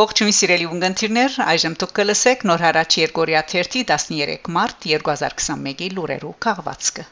Ողջույն սիրելի ունգընտիրներ, այժմ դուք կլսեք նոր հարաճ Երգորիա 1-ի 13 մարտ 2021-ի լուրերու քաղվածքը։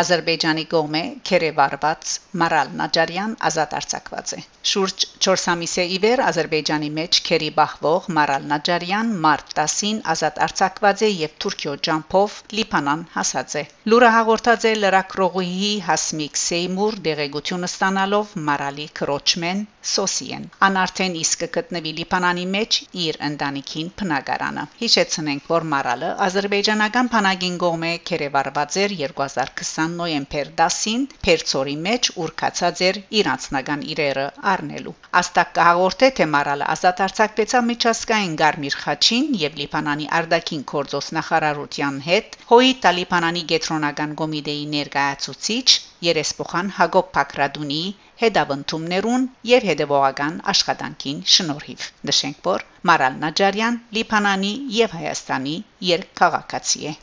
Ադրբեջանի կողմէ Քերեվարված Մարալ Նաջարյան ազատ արձակված է։ Շուրջ 4 ամիսե իվեր Ադրբեջանի մեջ քերի բախվող Մարալ Նաջարյան մարտ 10-ին ազատ արձակված է եւ Թուրքիո ջամփով Լիբանան հասած է։ Լուրը հաղորդած է լրակրողուհի Հասմիկ Սեյմուր դեղեցությունը ստանալով Մարալի քրոջմեն Սոսիեն։ Ան արդեն իսկ գտնվի Լիբանանի մեջ իր ընտանիքին բնակարանը։ Հիշեցնենք, որ Մարալը ադրբեջանական բանակին կողմէ Քերեվարված էր 2020 20 նոյեմբեր 10-ին Փերծորի մեջ ուրքացած էր իր անձնական իրերը առնելու։ Աստակ կհաղորդե թե մարալը ազատ արձակվեցավ միջազգային Գարմիր խաչին եւ Լիբանանի արդակին կորձոս նախարարության հետ հոյի Տալիբանանի գետրոնական կոմիտեի ներկայացուցիչ երեսփոխան Հակոբ Փակրադունի հետավնդումներուն եւ հետեւողական աշխատանքին շնորհիվ նշենք որ Մարալ Նաջարյան Լիբանանի եւ Հայաստանի երկքաղաքացի է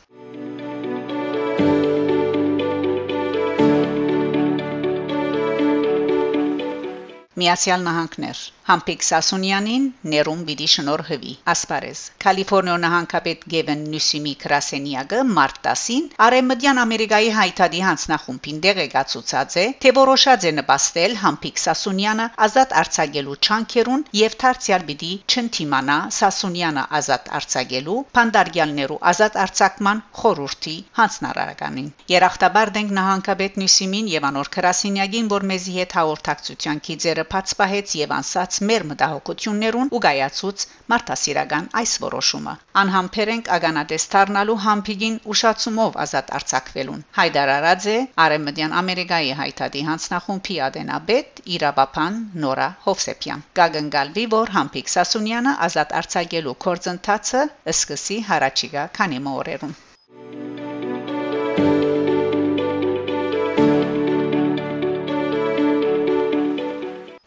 Միացյալ Նահանգներ Համպիկ Սասունյանին ներում պիտի շնորհվի ասպարեզ. Կալիֆոռնիա նահանգապետ Գևեն Նյուսիմի Կրասենիագը մարտ 10-ին Արեմդյան Ամերիկայի հայտարարի հանձնախումբին դեղեկացուցած է թե որոշած է նպաստել Համպիկ Սասունյանը ազատ արձակելու չանքերուն եւ դարձյալ պիտի չընթիմանա Սասունյանը ազատ արձակելու փանդարգյալներու ազատ արձակման խորհրդի հանձնարարականին Երախտաբար դենք նահանգապետ Նյուսիմին եւ անոր Կրասենիագին որ մեզի հետ հաղորդակցության քիծերը բաց պահեց եւ անսած մեր մտահոգություններուն ու գայացուց մարդասիրական այս որոշումը անհամբեր ենք ագանադես դառնալու համբիգին ուշացումով ազատ արձակվելուն հայդար արաձե արեմդյան ամերիկայի հայտարարի հանձնախումբի ադենաբեդ իրավապան նորա հովսեփյան գագնգալվի որ համբիկ սասունյանը ազատ արձակելու կորձընթացը սկսի հարաճիգա քանի մօրերուն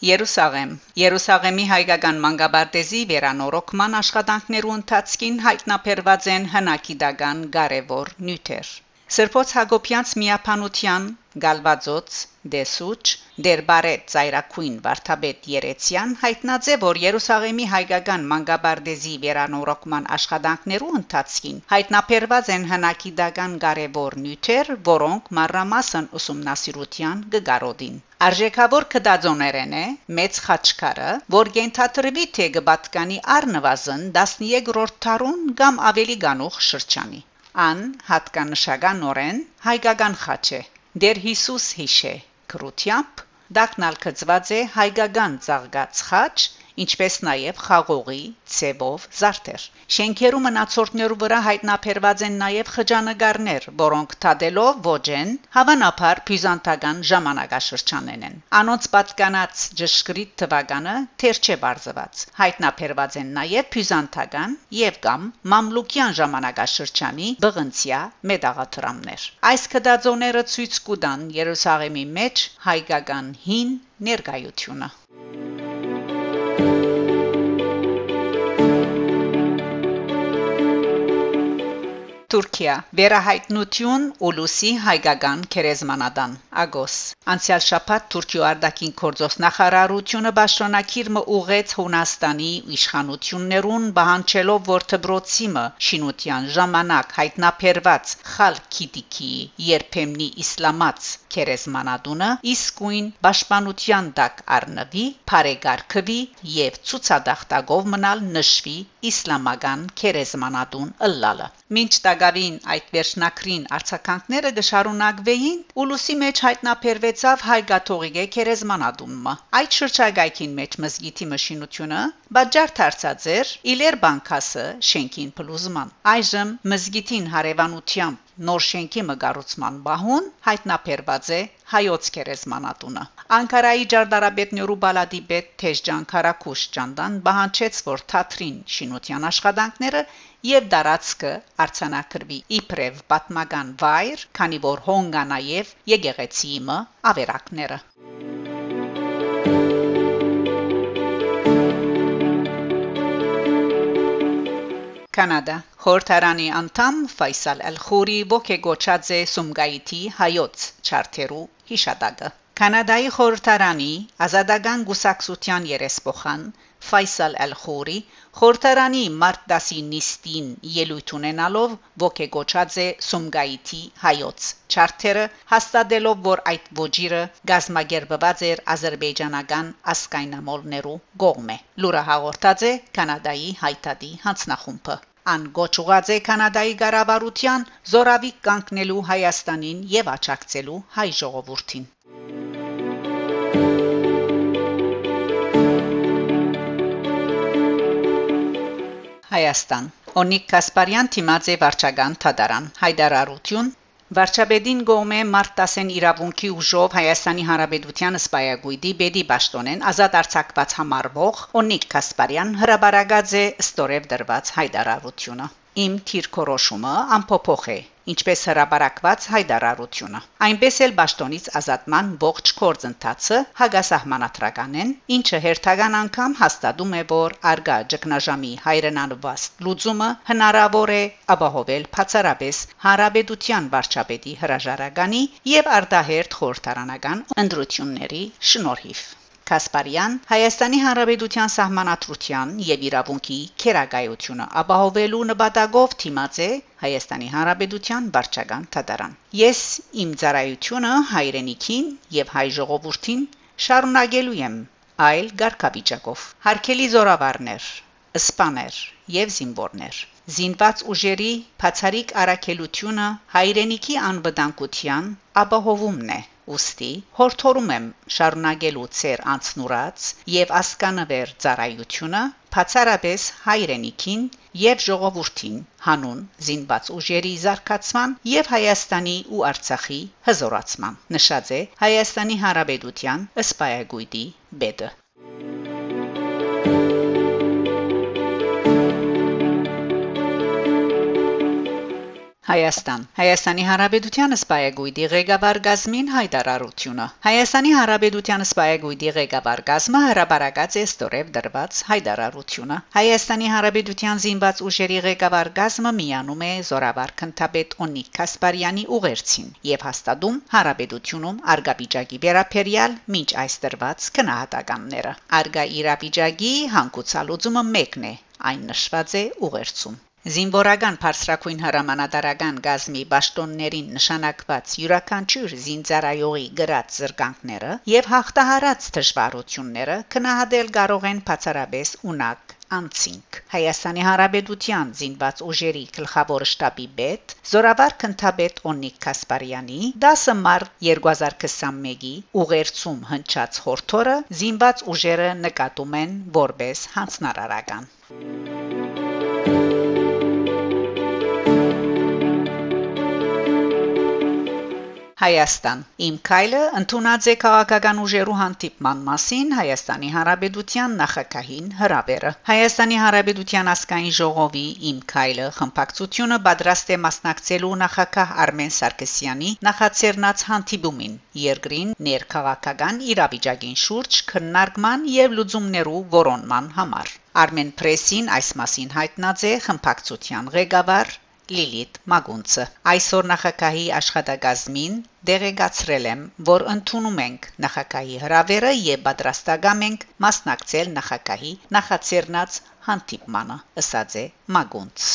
Երուսաղեմ Երուսաղեմի հայկական մանկաբարտեզի վերանորոգման աշխատանքներու ընթացքին հայտնաբերված են հնակիդական կարևոր նյութեր։ Սրբոց Հակոբյանց միապանության Գալվաձոց Դեսուչ Դերբարետ Զայրակույն Վարդապետ Երեցյան հայտնաձե որ Երուսաղեմի հայկական մանկաբարձի վերանորոգման աշխատանքներու ընթացքին հայտնաբերված են հնակիդական կարևոր նյութեր, որոնք մանրամասն ուսումնասիրության գգարոդին Արժեքավոր կդածոներեն է մեծ խաչքարը, որ գենթատրվի թե գբատկանի առնվազն 13-րդ թարուն կամ ավելի գանուխ շրջանի։ Ան հատկանշական հայկական խաչ է Դեր Հիսուս հիշե քրությամբ դակնալ կծված է հայկական ցաղգած խաչ ինչպես նաև խաղողի ցևով զարդեր։ Շենքերու մնացորդներու վրա հայտնաբերված են նաև խճանկարներ, որոնք թադելով ոչ են, հավանաբար բյուզանդական ժամանակաշրջանեն են։ Անոնց պատկանած ճշգրիտ թվականը թեր չէ բարձված։ Հայտնաբերված են նաև բյուզանդական եւ կամ մամլուկյան ժամանակաշրջանի բղնցիա մեդաղաթրամներ։ Այս կդածոները ցույց կտան Երուսաղեմի մեջ հայկական հին ներկայությունը։ Թուրքիա Վերահայտնություն Ուլուսի հայկական քերեզմանադան Ագոս Անցյալ շաբաթ Թուրքիո արտաքին գործոս նախարարությունը Բաշտոնակիրը ուղեց Հունաստանի իշխանություններուն բանջելով որ դբրոցիմը շինության ժամանակ հայտնաբերված Խալքիդիկի երբեմնի իսլամած քերեզմանադունը իսկույն պաշտպանության տակ առնվի, բարեգարկվի եւ ցուցադախտագով մնալ նշվի իսլամական քերեզմանադուն ըլլալը Մինչ տագավին այդ վերջնակրին արցականքները դժարունակվեին, ուլուսի մեջ հայտնաբերվեցավ հայ գաթողիկե քերեզմանադումը։ Այդ շրջագայքին մեջ մզգիթի մշինությունը բաժար դարձած էր Իլեր բանկասը շենքին փլուզման։ Այժմ մզգիթին հարևանությամբ նոր շենքի մգարուցման բահուն հայտնաբերված է հայոց քերեզմանատունը Անկարայի ջարդարաբեդ Նյուրուբալադի պետ Թեժջան Քարակուշ Ջանդան բահանչեց որ Թատրին շինության աշխատանքները եւ դարածքը արցանակրվի իբրև պատմական վայր, քանի որ հոնգա նաեւ եկեղեցիը ավերակները Կանադա Խորհրդարանի անդամ Ֆայսալ Ալ-Խուրի ողեգոչած է Սումգայիթի հայոց չարթերու հիշադակը Կանադայի խորհրդարանի ազատական գուսակցության երեսփոխան Ֆայսալ Ալ-Խուրի խորհրդարանի մարտ 10-ի նիստին ելույթ ունենալով ողեգոչած է Սումգայիթի հայոց չարթերը հաստատելով որ այդ ոչիրը գազմագերբված էր ազերբայջանական ասկայնամոլներու գողմե լուրը հաղորդած է կանադայի հայտարարի հանձնախումբը Ան գոչուած է կանադայի ղարավարության զորավիկ կանգնելու Հայաստանին եւ աճակցելու հայ ժողովրդին Հայաստան Օնիկ Կասպարյան Թիմաձե վարչական Թադարան Հայդարարություն Վարչապետին գոմե մարտ 10-ին իրավունքի ուժով Հայաստանի Հանրապետության սպայագույդի Բեդի Պաշտոնեն ազատ արձակված համարվող Օնիկ Կասպարյան հրաբարագած է ստորև դրված հայտարարությունը իմ թիրքորոշումը ամփոփող է ինչպես հրաբարակված հայտարարությունը այնպես էլ ճշտոնից ազատման ողջ կորձընթացը հագասահմանադրական են ինչը հերթական անգամ հաստատում է որ արգա ճգնաժամի հայրենանված լուծումը հնարավոր է ապահովել բացառապես հարաբերության վարչապետի հրաժարականի եւ արտահերթ խորհրդարանական ընտրությունների շնորհիվ Կասպարյան Հայաստանի Հանրապետության սահմանադրության եւ իրավունքի քերագայությունը ապահովելու նպատակով թիմած է Հայաստանի Հանրապետության վարչական թատարան։ Ես իմ ծառայությունը հայրենիքին եւ հայ ժողովրդին շարունակելու եմ այլ ղարքավիճակով։ Հարկելի զորավարներ, սպաներ եւ զինվորներ զինված ուժերի բացարիք արակելությունը հայրենիքի անվտանգության ապահովումն է Ոստի հորթորում եմ շարունակելու ծեր անցնուրած եւ ասկանավեր ծառայությունը բացառապես հայրենիքին եւ ժողովրդին հանուն զինված ուժերի զարգացման եւ Հայաստանի ու Արցախի հզորացման նշած է Հայաստանի Հանրապետության ըսպայագույդի բեդը Հայաստան Հայաստանի Հանրապետության սպայագույդի ղեկավար Գազմին հայտարարությունը Հայաստանի Հանրապետության սպայագույդի ղեկավար Գազմը հրապարակած է ստորև դրված հայտարարությունը Հայաստանի Հանրապետության զինված ուժերի ղեկավար Գազմը միանում է Զորավար Քնթապետ Օնիկ Կասպարյանի ուղերձին եւ հաստատում Հանրապետությունում արգաբիջակի վերապերյալ ոչ այս դրված քնահատականները արգա իրավիճակի հանգուցալուծումը մեկն է այն նշված է ուղերձում Զինվորական բարձրակույն հրամանատարական գազմի ճշտոններին նշանակված յուրաքանչյուր զինծառայողի գրած զրկանքները եւ հաղթահարած դժվարությունները կնահատել կարող են բացառապես ունակ անցինք Հայաստանի Հանրապետության զինված ուժերի գլխավոր շտաբի պետ Զորավար Քնթաբեդ Օնիկ Կասպարյանի 10 մարտ 2021-ի ուղերձում հնչած հորթորը զինված ուժերը նկատում են որպես հանցնարարական Հայաստան Իմ քայլը ընդունած է քաղաքական ուժերու հանդիպման մասին Հայաստանի Հանրապետության նախագահին հրավերը Հայաստանի Հանրապետության ասկային ժողովի Իմ քայլը խմբակցությունը պատրաստ է մասնակցելու նախագահ Արմեն Սարգսյանի նախաձեռնած հանդիպումին երկրին ներքաղաքական իրավիճակին շուրջ քննարկման եւ լուծումներու որոնման համար Armen Press-ին այս մասին հայտնած է խմբակցության ղեկավար Լիլիթ Մագունցը այսօր նախագահի աշխատակազմին դեղեկացրել եմ, որ ընդունում ենք նախագահի հրավերը եւ պատրաստակամ ենք մասնակցել նախագահի նախաձեռնած հանդիպմանը, ըսած է Մագունց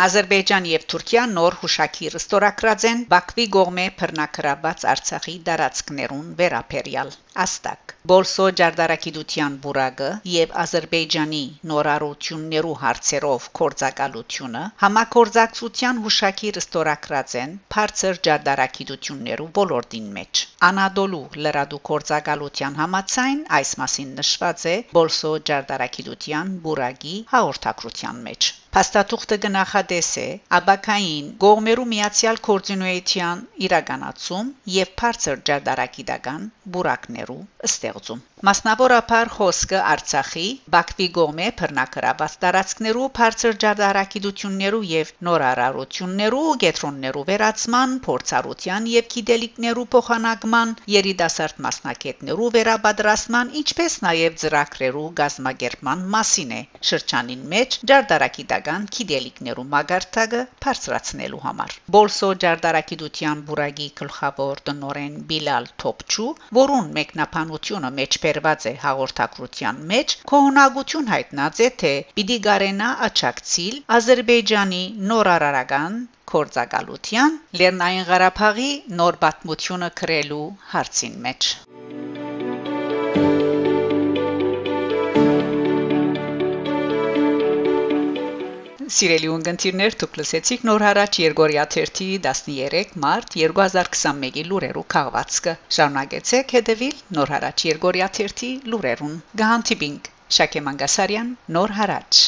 Ադրբեջան եւ Թուրքիա նոր հուշակիր ստորագրած են Բաքվի գողմե բռնակրաբաց Արցախի դարածքներուն վերապերյալ Աստակ. Բոլսո ջարդարակիդության բուրագը եւ Ադրբեջանի նորարություններու հարցերով կորցակալությունը համակորձակցության հուշակիր ստորագրած են բարձր ջարդարակիդություններու ոլորտին մեջ Անադոլու լրադու կորցակալության համացայն այս մասին նշված է Բոլսո ջարդարակիդության բուրագի հաղորդակցության մեջ Փաստաթուղթը գնահատեսե աբակային գողմերու միացյալ կորձինուեյթյան իրականացում եւ բարձր ջարդարակիդական բուրակներու ստեղծում Մասնավորապես խոսքը Արցախի Բաքվի գոմե բռնակրաված տարածքներու բարձր ջարդարակիդություններու եւ նորարարություններու գետրոններու վերացման, փորձառության եւ գիտելիքներու փոխանակման, երիտասարդ մասնակիցներու վերաբադրասման, ինչպես նաեւ ծրագրերու գազմագերման մասին է շրջանին մեջ ջարդարակիդական գիտելիքներու մագարտակը բարձրացնելու համար Բոլսո ջարդարակիդության բուրագի գլխավոր տնորեն Բիլալ Թոփչու, որուն մեկնաբանությունը մեջ բերված է հաղորդակցության մեջ կողնակություն հայտնած է թե պիտի գարենա աչակցիլ Ադրբեջանի նորարարական կորցակալության Լեռնային Ղարաբաղի նոր պատմությունը քրելու հարցին մեջ Սիրելի ունգընտիրներ, դուք լսեցիք նոր հարաճ Երգորիա 13 մարտ 2021-ի լուրերու քաղվածքը։ Շարունակեցեք հետևել նոր հարաճ Երգորիա 13 լուրերուն։ Գահանտիբինգ Շակե Մանգասարյան նոր հարաճ